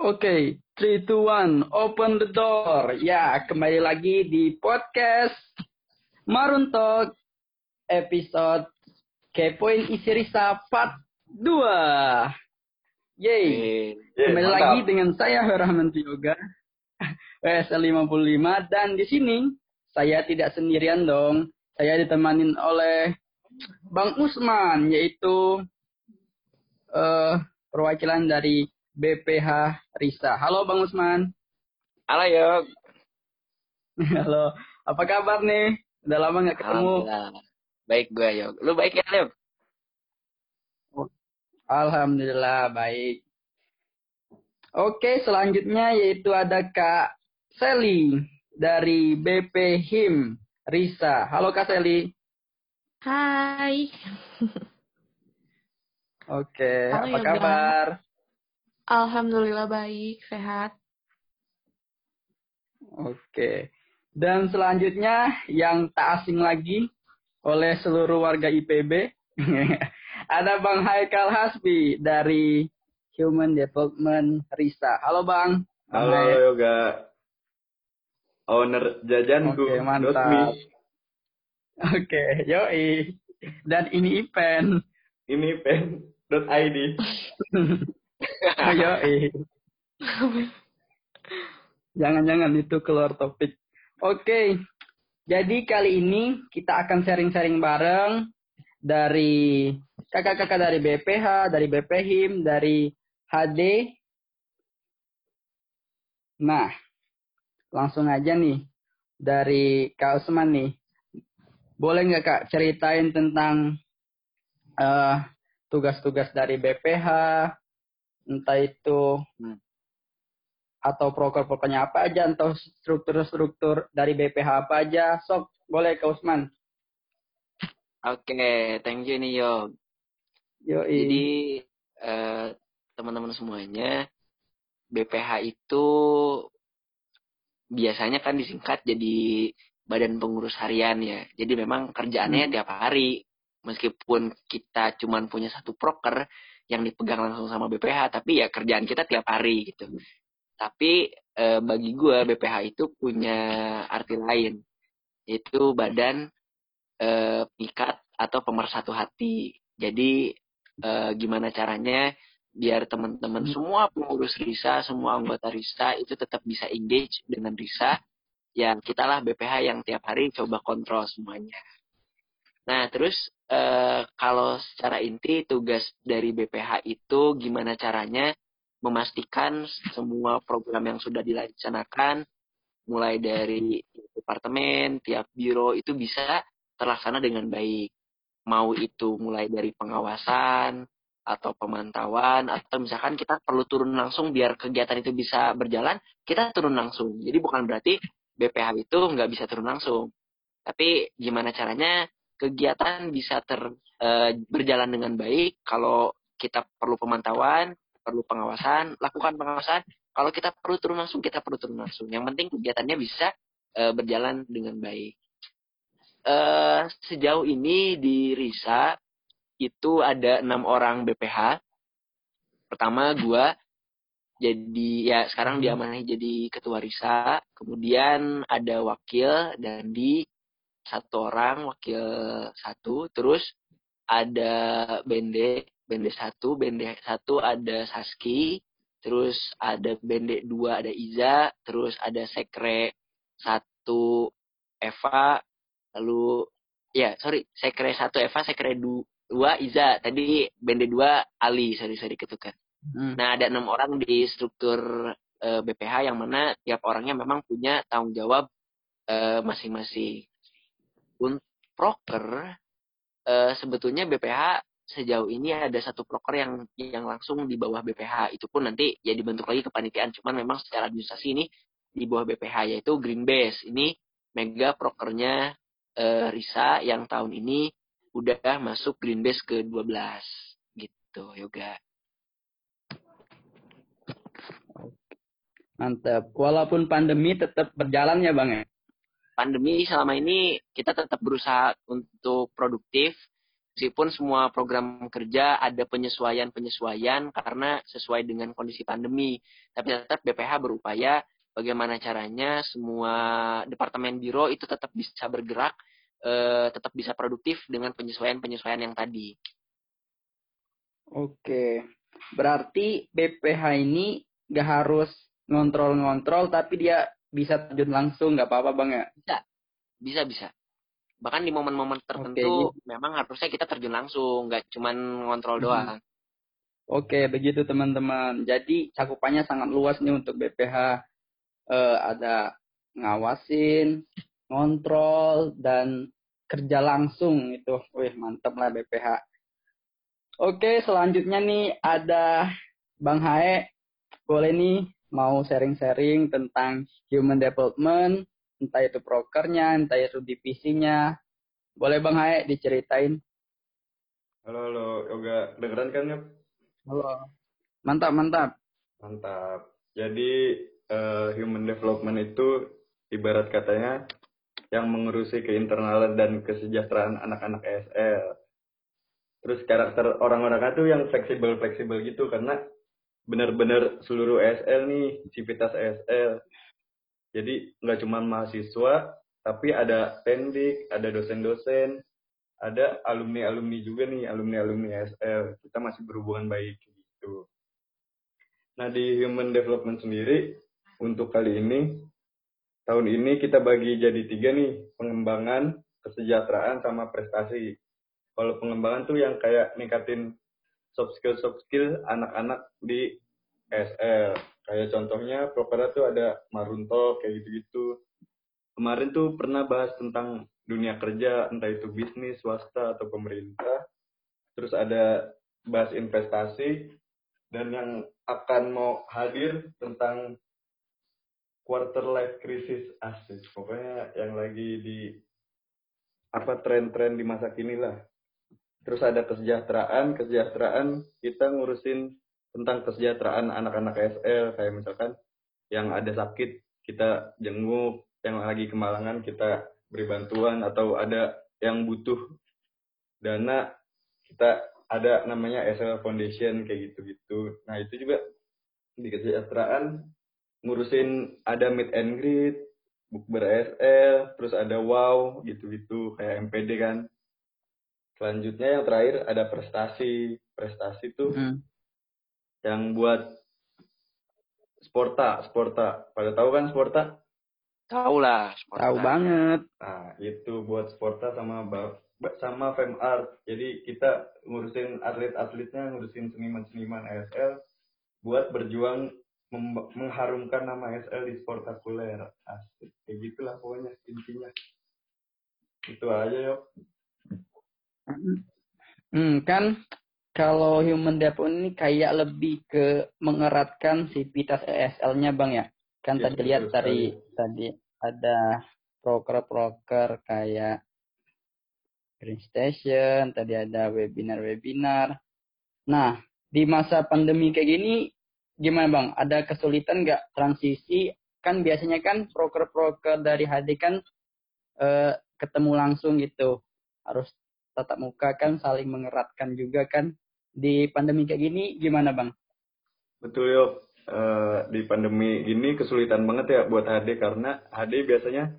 Oke, three, two, one, open the door. Ya, kembali lagi di podcast Marun Talk episode Kepoin Isi Risa part 2. Yeay, kembali mantap. lagi dengan saya Rahman Yoga, WSL 55 dan di sini saya tidak sendirian dong. Saya ditemanin oleh Bang Usman yaitu eh perwakilan dari BPH Risa. Halo Bang Usman. Halo Yok. Halo, apa kabar nih? Udah lama nggak ketemu. Baik gue Yok. Lu baik ya Yok? Alhamdulillah baik. Oke, selanjutnya yaitu ada Kak Seli dari BP HIM Risa. Halo Kak Seli. Hai. Oke, Halo, apa Yoga. kabar? Alhamdulillah baik, sehat. Oke. Dan selanjutnya yang tak asing lagi oleh seluruh warga IPB. ada Bang Haikal Hasbi dari Human Development Risa. Halo Bang. Halo Hai. Yoga. Owner jajanku. Oke, mantap. Oke, yoi. Dan ini event. Ini pen. Yoi. Jangan-jangan itu keluar topik. Oke. Jadi kali ini kita akan sharing-sharing bareng dari kakak-kakak dari BPH, dari BPHIM, dari HD. Nah, langsung aja nih dari Kak Usman nih. Boleh nggak Kak ceritain tentang eh, tugas-tugas dari BPH, entah itu Hmm. atau proker-prokernya apa aja, atau struktur-struktur dari BPH apa aja. Sok, boleh Kak Usman. Oke, thank you nih Yok. Yoi. Jadi eh, teman-teman semuanya BPH itu biasanya kan disingkat jadi Badan Pengurus Harian ya. Jadi memang kerjaannya Hmm. tiap hari. Meskipun kita cuman punya satu proker yang dipegang langsung sama BPH, tapi ya kerjaan kita tiap hari gitu. Tapi eh, bagi gue BPH itu punya arti lain, yaitu badan eh, pengikat atau pemersatu hati. Jadi eh, gimana caranya biar teman-teman semua pengurus RISA, semua anggota RISA itu tetap bisa engage dengan RISA, yang kita lah BPH yang tiap hari coba kontrol semuanya. Nah, terus eh, kalau secara inti tugas dari BPH itu gimana caranya memastikan semua program yang sudah dilaksanakan mulai dari departemen, tiap biro itu bisa terlaksana dengan baik. Mau itu mulai dari pengawasan atau pemantauan atau misalkan kita perlu turun langsung biar kegiatan itu bisa berjalan, kita turun langsung. Jadi bukan berarti BPH itu nggak bisa turun langsung. Tapi gimana caranya kegiatan bisa ter, eh, berjalan dengan baik kalau kita perlu pemantauan, perlu pengawasan, lakukan pengawasan. Kalau kita perlu turun langsung, kita perlu turun langsung. Yang penting kegiatannya bisa eh, berjalan dengan baik. Eh, sejauh ini di RISA itu ada enam orang BPH. Pertama gua jadi ya sekarang diamanahi jadi ketua RISA. Kemudian ada wakil dan di satu orang wakil satu. Terus ada Bende, Bende satu, Bende satu ada Saski. Terus ada Bende dua ada Iza. Terus ada Sekre satu Eva. Lalu ya sorry Sekre satu Eva, Sekre du- dua Iza. Tadi Bende dua Ali, sorry sorry ketukar. Hmm. Nah, ada enam orang di struktur eh, BPH yang mana tiap orangnya memang punya tanggung jawab eh, masing-masing. Untuk proker, eh, sebetulnya BPH sejauh ini ada satu proker yang yang langsung di bawah BPH. Itu pun nanti ya dibentuk lagi kepanitiaan. Cuman memang secara administrasi ini di bawah BPH yaitu Green Base. Ini mega prokernya eh, Risa yang tahun ini udah masuk Green Base ke-12 gitu, Yoga. Mantap. Walaupun pandemi tetap berjalan ya Bang ya? Pandemi selama ini kita tetap berusaha untuk produktif. Meskipun semua program kerja ada penyesuaian-penyesuaian karena sesuai dengan kondisi pandemi. Tapi tetap BPH berupaya bagaimana caranya semua departemen biro itu tetap bisa bergerak eh, tetap bisa produktif dengan penyesuaian-penyesuaian yang tadi. Oke. Berarti BPH ini gak harus ngontrol-ngontrol tapi dia bisa terjun langsung nggak apa-apa bang ya? bisa bisa bahkan di momen-momen tertentu memang harusnya kita terjun langsung nggak cuman ngontrol Mhm. doang Oke, begitu teman-teman. Jadi cakupannya sangat luas nih untuk BPH. Eh, ada ngawasin, ngontrol, dan kerja langsung itu. Wih, mantap lah BPH. Oke, selanjutnya nih ada Bang Hae. Boleh nih mau sharing-sharing tentang human development, entah itu prokernya, entah itu divisinya. Boleh Bang Hae diceritain? Halo, halo, Yoga. Dengeran kan, Yop? Halo. Mantap, mantap. Mantap. Jadi, eh, human development itu ibarat katanya yang mengurusi keinternalan dan kesejahteraan anak-anak ESL. Terus karakter orang-orang itu yang fleksibel-fleksibel gitu karena benar-benar seluruh ESL nih, civitas ESL. Jadi nggak cuma mahasiswa, tapi ada pendik, ada dosen-dosen, ada alumni-alumni juga nih, alumni-alumni ESL. Kita masih berhubungan baik gitu. Nah, di human development sendiri, untuk kali ini, tahun ini kita bagi jadi tiga nih, pengembangan, kesejahteraan, sama prestasi. Kalau pengembangan tuh yang kayak ningkatin soft skill soft skill anak-anak di SL. Kayak contohnya prokernya tuh ada Marunto kayak gitu-gitu. Kemarin tuh pernah bahas tentang dunia kerja, entah itu bisnis, swasta atau pemerintah. Terus ada bahas investasi dan yang akan mau hadir tentang quarter life crisis asik. Pokoknya yang lagi di apa tren-tren di masa kini lah. Terus ada kesejahteraan, kesejahteraan kita ngurusin tentang kesejahteraan anak-anak SL kayak misalkan yang ada sakit kita jenguk, yang lagi kemalangan kita beri bantuan atau ada yang butuh dana kita ada namanya SL Foundation kayak gitu-gitu. Nah, itu juga di kesejahteraan ngurusin ada meet and greet, bukber SL, terus ada wow gitu-gitu kayak MPD kan. Selanjutnya yang terakhir ada prestasi. Prestasi tuh Hmm. yang buat Sporta, Sporta. Pada tahu kan Sporta? tahu lah Sporta. Tahu banget. Nah, itu buat Sporta sama sama Fem Art. Jadi kita ngurusin atlet-atletnya, ngurusin seniman-seniman ASL buat berjuang mengharumkan nama ASL di sportakuler. Asik. Kayak gitulah pokoknya intinya. Itu aja yuk. Hmm, kan kalau human development ini kayak lebih ke mengeratkan sivitas ESL-nya Bang ya. Kan Ya, tadi lihat tadi tadi ada proker-proker kayak Green Station, tadi ada webinar-webinar. Nah, di masa pandemi kayak gini gimana Bang? Ada kesulitan nggak transisi? Kan biasanya kan proker-proker dari HD kan eh, ketemu langsung gitu. Harus tatap muka kan saling mengeratkan juga kan. Di pandemi kayak gini gimana Bang? Betul yuk. Eh, di pandemi gini kesulitan banget ya buat HD karena HD biasanya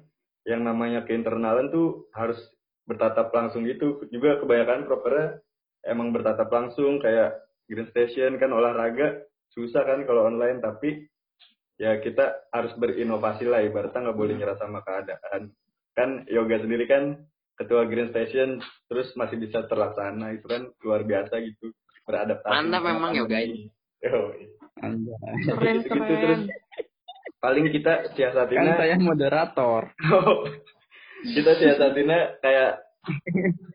yang namanya keinternalin tuh harus bertatap langsung gitu. Juga kebanyakan prokernya emang bertatap langsung kayak Green Station kan olahraga susah kan kalau online tapi ya kita harus berinovasi lah ibaratnya nggak boleh nyerah sama keadaan. Kan yoga sendiri kan ketua Green Station terus masih bisa terlaksana itu kan luar biasa gitu beradaptasi. Mantap sama memang yoga pandemi. Yoi. Anjay. Keren, Gitu-gitu terus keren. paling kita Kan siasatinnya saya moderator. kita siasatinnya kayak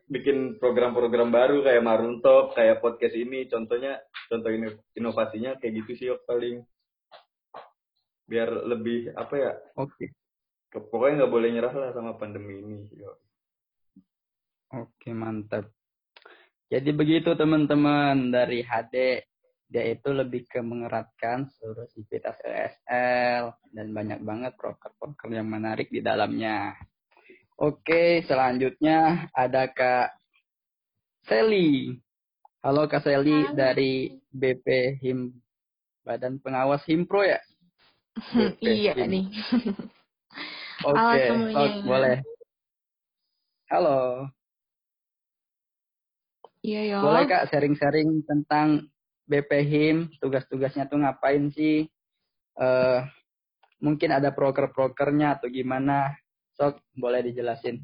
bikin program-program baru kayak Maruntok kayak podcast ini contohnya contoh ini inovasinya kayak gitu sih paling biar lebih apa ya Oke. ke- pokoknya nggak boleh nyerah lah sama pandemi ini Yok. Oke, mantap. Jadi begitu teman-teman dari HD dia itu lebih ke mengeratkan seluruh sivitas ESL dan banyak banget proker-proker yang menarik di dalamnya. Oke, selanjutnya ada Kak Seli. Halo Kak Seli Halo. dari BP Him Badan Pengawas Himpro ya? BP iya Him. nih. Oke, sok, boleh. Halo, Iya yo. boleh Kak sharing-sharing tentang BP Him, tugas-tugasnya tuh ngapain sih? Eh, mungkin ada proker-prokernya atau gimana? Sok, boleh dijelasin.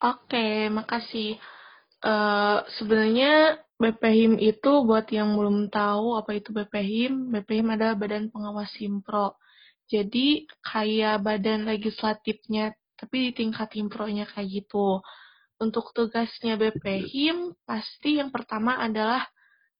Oke, makasih. Eh sebenarnya BPHIM itu buat yang belum tahu apa itu BPHIM, BPHIM adalah Badan Pengawas Himpro. Jadi kayak badan legislatifnya, tapi di tingkat Himpronya kayak gitu. Untuk tugasnya BPHIM, pasti yang pertama adalah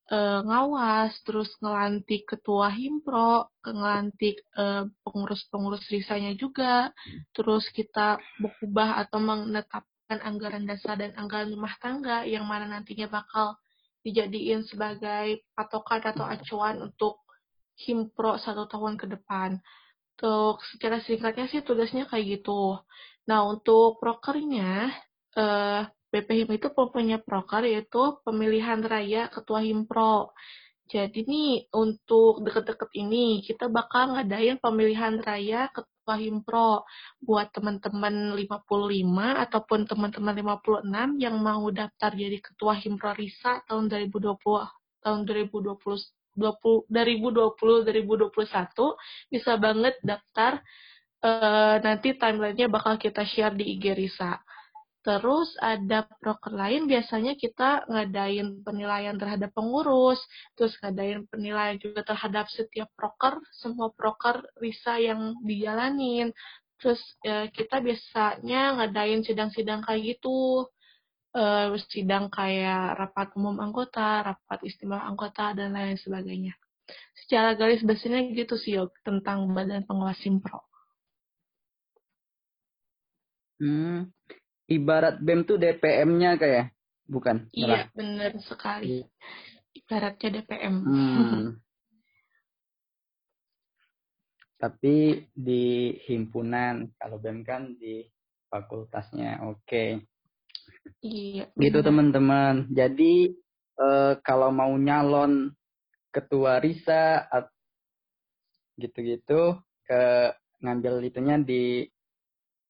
eh, ngawas, terus ngelantik ketua Himpro, ngelantik eh, pengurus-pengurus risanya juga, terus kita mengubah atau menetapkan anggaran dasar dan anggaran rumah tangga yang mana nantinya bakal dijadiin sebagai patokan atau acuan untuk Himpro satu tahun ke depan. Untuk secara singkatnya sih tugasnya kayak gitu. Nah, untuk prokernya, eh, BPHIM itu punya proker yaitu pemilihan raya ketua Himpro. Jadi nih, untuk deket-deket ini, kita bakal ngadain pemilihan raya ketua Himpro buat teman-teman 55 ataupun teman-teman 56 yang mau daftar jadi ketua Himpro Risa tahun 2020 tahun 2020 20, 2020 2021 bisa banget daftar eh, nanti timelinenya bakal kita share di IG Risa. Terus ada proker lain biasanya kita ngadain penilaian terhadap pengurus, terus ngadain penilaian juga terhadap setiap proker, semua proker Risa yang dijalanin. Terus eh, kita biasanya ngadain sidang-sidang kayak gitu, eh, sidang kayak rapat umum anggota, rapat istimewa anggota, dan lain sebagainya. Secara garis besarnya gitu sih Yog, tentang Badan Pengawas Simpro. Hmm, ibarat BEM tuh DPM-nya kayak, bukan? Iya, benar sekali. Ibaratnya DPM. Hmm. Tapi di himpunan, kalau BEM kan di fakultasnya. Oke. Iya. Gitu benar. teman-teman. Jadi eh, kalau mau nyalon ketua RISA gitu-gitu ke ngambil itunya di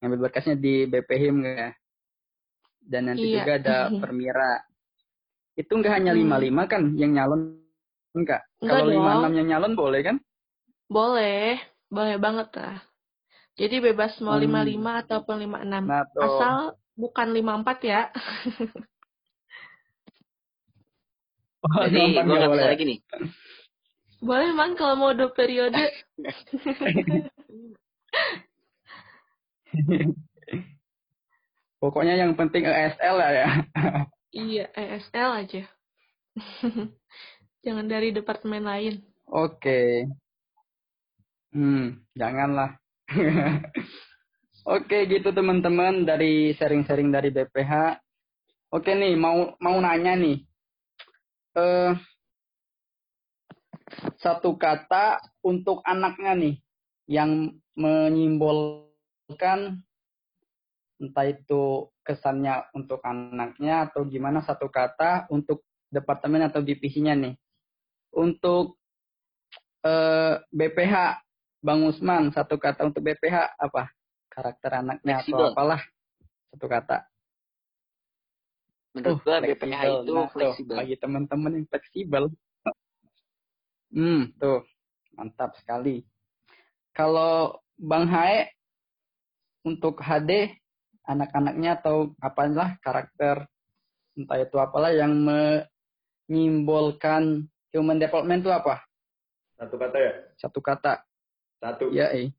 ngambil berkasnya di BPHIM ya. Dan nanti Iya. juga ada permira. Itu nggak hanya Hmm. 55 kan yang nyalon enggak? Enggak Kalau dong. 56 yang nyalon boleh kan? Boleh, boleh banget lah. Jadi bebas mau Hmm. 55 ataupun 56. Nah, tuh. Asal bukan 54 ya. Oh, Jadi gue nggak bisa boleh. lagi nih. Boleh man kalau mau dua periode. Pokoknya yang penting ESL lah ya. iya, ESL aja. Jangan dari departemen lain. Oke. Hmm, janganlah. Oke, gitu teman-teman dari sharing-sharing dari BPH. Oke nih, mau mau nanya nih. Eh satu kata untuk anaknya nih yang menyimbolkan entah itu kesannya untuk anaknya atau gimana satu kata untuk departemen atau divisinya nih. Untuk eh, BPH Bang Usman satu kata untuk BPH apa? Karakter anaknya atau Fleksibel. apalah satu kata. Menurut Oh, gue BPH fleksibel. itu Nah, tuh, fleksibel. bagi teman-teman yang fleksibel. Hmm, tuh. Mantap sekali. Kalau Bang Hae untuk HD anak-anaknya atau apalah karakter entah itu apalah yang menyimbolkan human development itu apa? Satu kata ya? Satu kata. Satu. Ya, eh.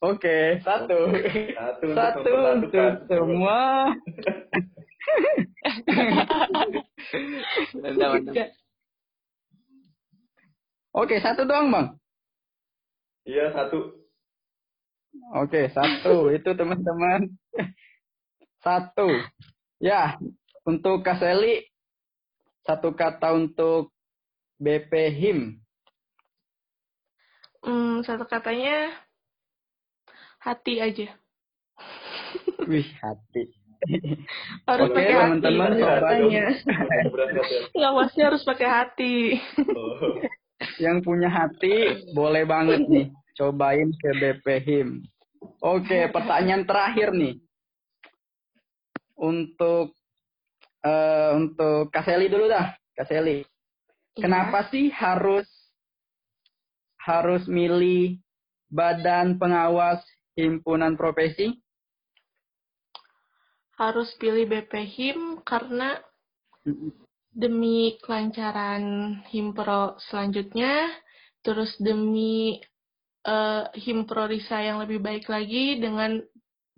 Oke, satu. Satu untuk Satu untuk semua. Oke, satu doang, Bang. Iya, satu. Oke, satu. Itu teman-teman. Satu. Ya, untuk Kaseli, satu kata untuk BP HIM. Hmm, satu katanya hati aja. Wih, hati. harus Oke, pakai hati teman-teman, Iya, katanya. Ya. Nggak pasti harus pakai hati. Oh. Yang punya hati boleh banget nih cobain ke BP HIM. Oke, pertanyaan terakhir nih. Untuk eh untuk Kaseli dulu dah, Kaseli. Kenapa sih harus harus milih badan pengawas himpunan profesi? Harus pilih BP HIM karena demi kelancaran Himpro selanjutnya, terus demi eh, Himpro Risa yang lebih baik lagi dengan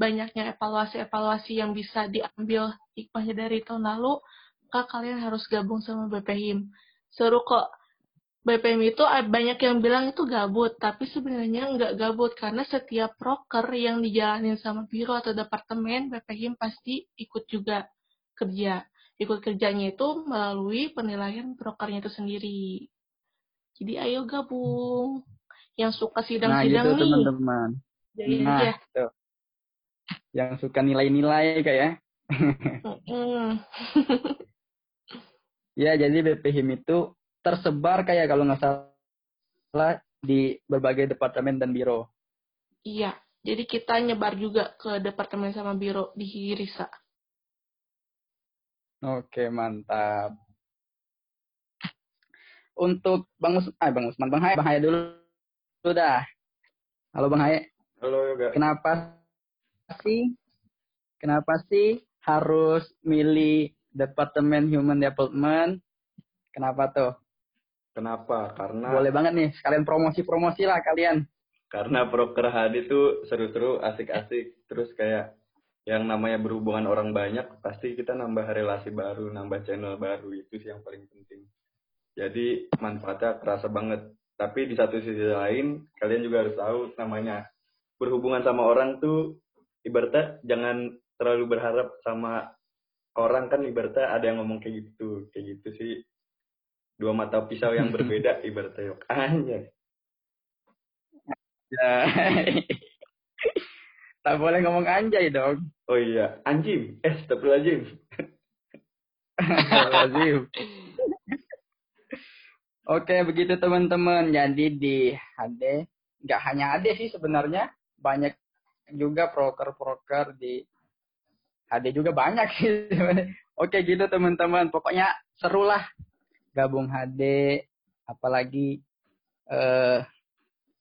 banyaknya evaluasi-evaluasi yang bisa diambil hikmahnya dari tahun lalu, maka kalian harus gabung sama BP HIM. Seru kok. BPM itu ada banyak yang bilang itu gabut, tapi sebenarnya nggak gabut karena setiap proker yang dijalanin sama biro atau departemen BPHIM pasti ikut juga kerja. Ikut kerjanya itu melalui penilaian prokernya itu sendiri. Jadi ayo gabung. Yang suka Nah, sidang-sidang gitu nih, teman-teman. jadi Nah, aja. tuh. Yang suka nilai-nilai kayak Mm-mm. ya. jadi BP HIM itu tersebar kayak kalau nggak salah di berbagai departemen dan biro. Iya, jadi kita nyebar juga ke departemen sama biro di Risa. Oke, mantap. Untuk Bang Us ah, Bang Usman, Bang Haye, Bang Haye dulu, dulu dah. Halo Bang Haye, Halo Yoga. kenapa sih kenapa sih harus milih Departemen Human Development? Kenapa tuh? Kenapa? Karena Boleh banget nih, sekalian promosi-promosi lah kalian. karena proker HD tuh seru-seru, asik-asik. Terus kayak yang namanya berhubungan orang banyak, pasti kita nambah relasi baru, nambah channel baru. Itu sih yang paling penting. Jadi manfaatnya kerasa banget. Tapi di satu sisi lain, kalian juga harus tahu namanya berhubungan sama orang tuh ibaratnya jangan terlalu berharap sama orang kan ibaratnya ada yang ngomong kayak gitu. Kayak gitu sih. Dua mata pisau yang berbeda ibaratnya yok. Anjay. Ya. tak boleh ngomong anjay dong. Oh iya, anjing. Eh, astagfirullahaladzim. Lazim. Oke, begitu teman-teman. Jadi di HD, nggak hanya HD sih sebenarnya, banyak juga proker-proker di HD juga banyak sih. Oke gitu teman-teman. Pokoknya seru lah gabung HD, apalagi eh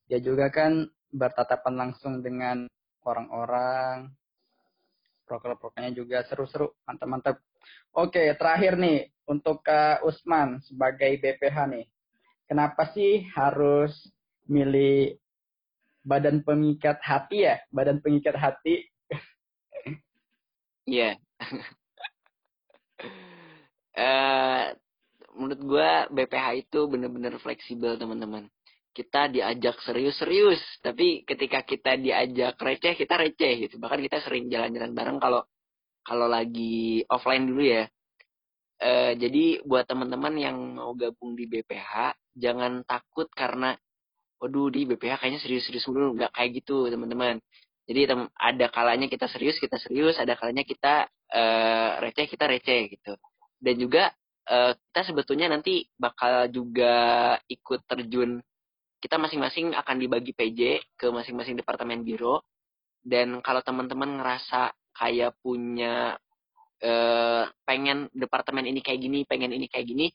dia juga kan bertatapan langsung dengan orang-orang. Proker-prokernya juga seru-seru, mantap-mantap. Oke, terakhir nih untuk Kak Usman sebagai BPH nih. Kenapa sih harus milih badan pengikat hati ya? Badan pengikat hati. Iya. eh menurut gua BPH itu bener-bener fleksibel teman-teman. Kita diajak serius-serius, tapi ketika kita diajak receh, kita receh gitu. Bahkan kita sering jalan-jalan bareng kalau kalau lagi offline dulu ya. Eh, jadi buat teman-teman yang mau gabung di BPH, jangan takut karena, waduh di BPH kayaknya serius-serius dulu, nggak kayak gitu teman-teman. Jadi tem- ada kalanya kita serius, kita serius, ada kalanya kita eh, receh, kita receh gitu. Dan juga eh, kita sebetulnya nanti bakal juga ikut terjun, kita masing-masing akan dibagi PJ ke masing-masing departemen biro. Dan kalau teman-teman ngerasa kayak punya eh, pengen departemen ini kayak gini, pengen ini kayak gini,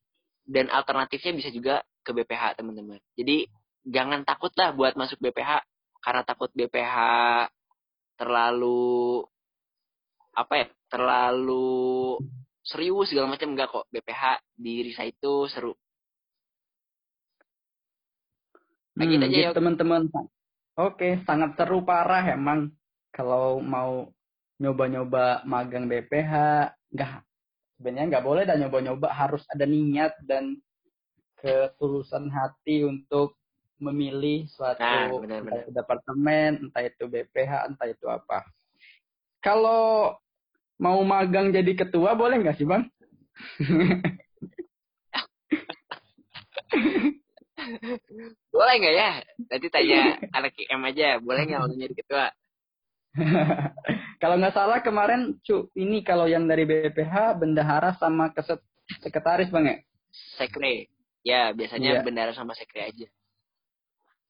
dan alternatifnya bisa juga ke BPH teman-teman. Jadi jangan takut lah buat masuk BPH karena takut BPH terlalu apa ya terlalu serius segala macam enggak kok BPH di Risa itu seru Lagi Hmm, aja, gitu, Yok. teman-teman. Oke, sangat seru parah emang kalau mau nyoba-nyoba magang BPH. Nggak, sebenarnya nggak boleh dan nyoba-nyoba harus ada niat dan ketulusan hati untuk memilih suatu Nah, benar-benar. entah itu departemen, entah itu BPH, entah itu apa. Kalau mau magang jadi ketua boleh nggak sih bang? boleh nggak ya nanti tanya anak IM aja boleh nggak mau jadi ketua kalau nggak salah kemarin cu ini kalau yang dari BPH bendahara sama keset sekretaris bang ya Sekre. Ya, biasanya Iya. bendara sama sekre aja.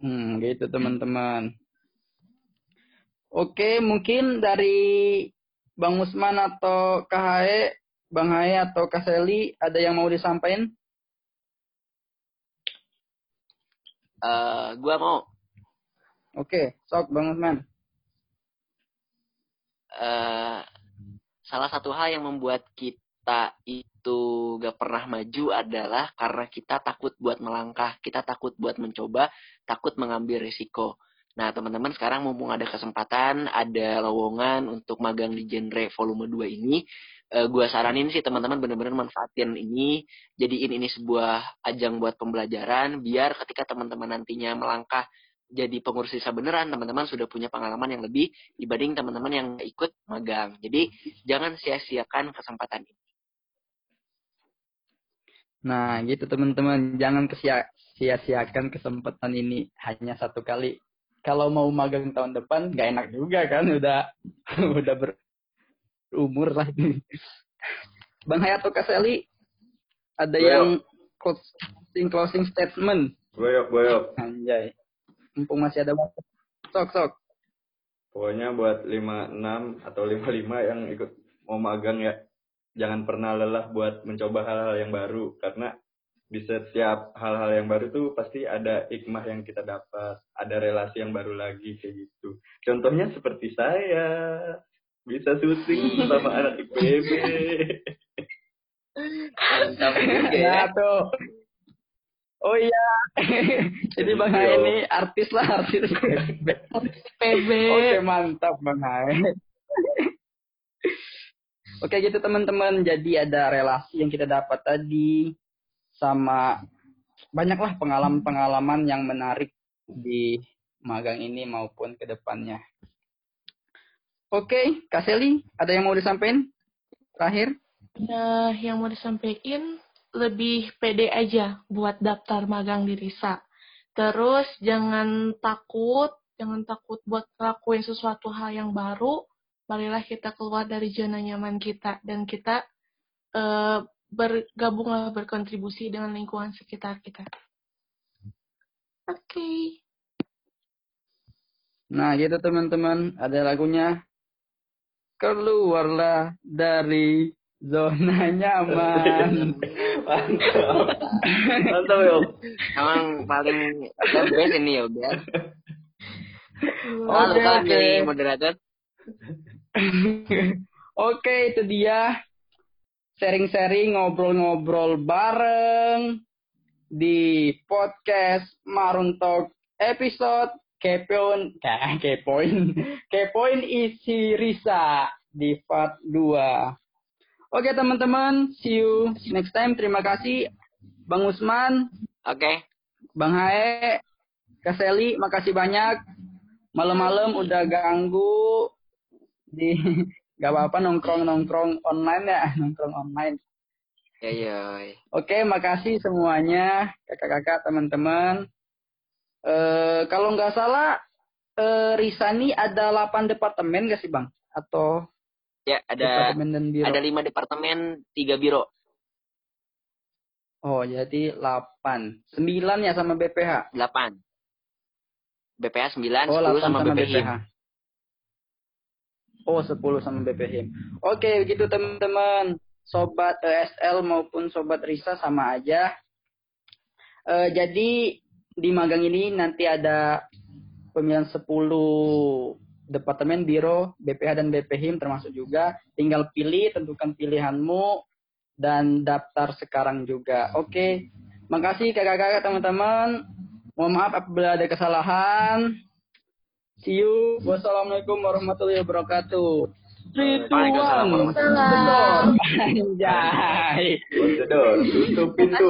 Hmm, gitu teman-teman. Oke, mungkin dari Bang Usman atau KHE, Bang Hae atau Kak Seli, ada yang mau disampaikan? Eh, gua mau Oke, sok Bang Usman. Eh salah satu hal yang membuat kita itu gak pernah maju adalah karena kita takut buat melangkah, kita takut buat mencoba, takut mengambil risiko. Nah, teman-teman sekarang mumpung ada kesempatan, ada lowongan untuk magang di genre volume 2 ini, eh, gua saranin sih teman-teman benar-benar manfaatin ini, jadiin ini sebuah ajang buat pembelajaran, biar ketika teman-teman nantinya melangkah jadi pengurus desa beneran, teman-teman sudah punya pengalaman yang lebih dibanding teman-teman yang ikut magang. Jadi jangan sia-siakan kesempatan ini. Nah, gitu teman-teman, jangan sia-siakan kesempatan ini hanya satu kali. Kalau mau magang tahun depan, nggak enak juga kan, udah udah berumur lah. Bang Hayat atau Kak Seli, ada Boyok. yang closing closing statement. Boyok, boyok. Anjay. Mumpung masih ada waktu. Sok, sok. Pokoknya buat 56 atau 55 yang ikut mau magang ya, jangan pernah lelah buat mencoba hal-hal yang baru. Karena di setiap hal-hal yang baru tuh pasti ada hikmah yang kita dapat, ada relasi yang baru lagi kayak gitu. Contohnya seperti saya, bisa syuting sama anak IPB. Mantap juga ya. Nah, tuh. Oh iya. Jadi Bang Hae ini artis lah, artis. PB. Oke, mantap Bang Hae. Oke gitu teman-teman, jadi ada relasi yang kita dapat tadi sama banyaklah pengalaman-pengalaman yang menarik di magang ini maupun ke depannya. Oke, Kak Seli, ada yang mau disampaikan? Terakhir? Nah, yang mau disampaikan lebih pede aja buat daftar magang di RISA. Terus jangan takut, jangan takut buat ngelakuin sesuatu hal yang baru. Marilah kita keluar dari zona nyaman kita dan kita eh, bergabunglah berkontribusi dengan lingkungan sekitar kita. Oke. Nah gitu teman-teman, ada lagunya. Keluarlah dari zona nyaman. Mantap. Mantap, Yok. Emang paling best ini ya udah. Oke, jadi moderator. Oke, itu dia sharing-sharing ngobrol-ngobrol bareng di podcast Marun Talk episode Kepoin, eh, Kepoin, Kepoin isi Risa di part 2. Oke teman-teman, see you next time. Terima kasih Bang Usman, Oke. Bang Hae, Kak Seli, makasih banyak. Malam-malam udah ganggu di gak apa-apa nongkrong-nongkrong online ya, nongkrong online. Ya yoi. Oke, makasih semuanya, kakak-kakak, teman-teman. Eh kalau nggak salah, eh Risani ada 8 departemen gak sih bang? Atau Ya ada departemen dan biro? ada lima departemen, tiga biro. Oh, jadi 8. 9 ya sama BPH? Delapan. BPH 9, Oh, 10 8 sama, sama BPHIM. BPH. Oh, 10 sama BPHIM. Oke, begitu teman-teman. Sobat ESL maupun Sobat Risa sama aja. Eh, jadi di magang ini nanti ada pemilihan 10 departemen biro BPH dan BPHIM termasuk juga. Tinggal pilih, tentukan pilihanmu dan daftar sekarang juga. Oke. Makasih kakak-kakak teman-teman. Mohon maaf apabila ada kesalahan. See you. Wassalamualaikum warahmatullahi wabarakatuh. Three, two, one. Anjay. Tutup pintu.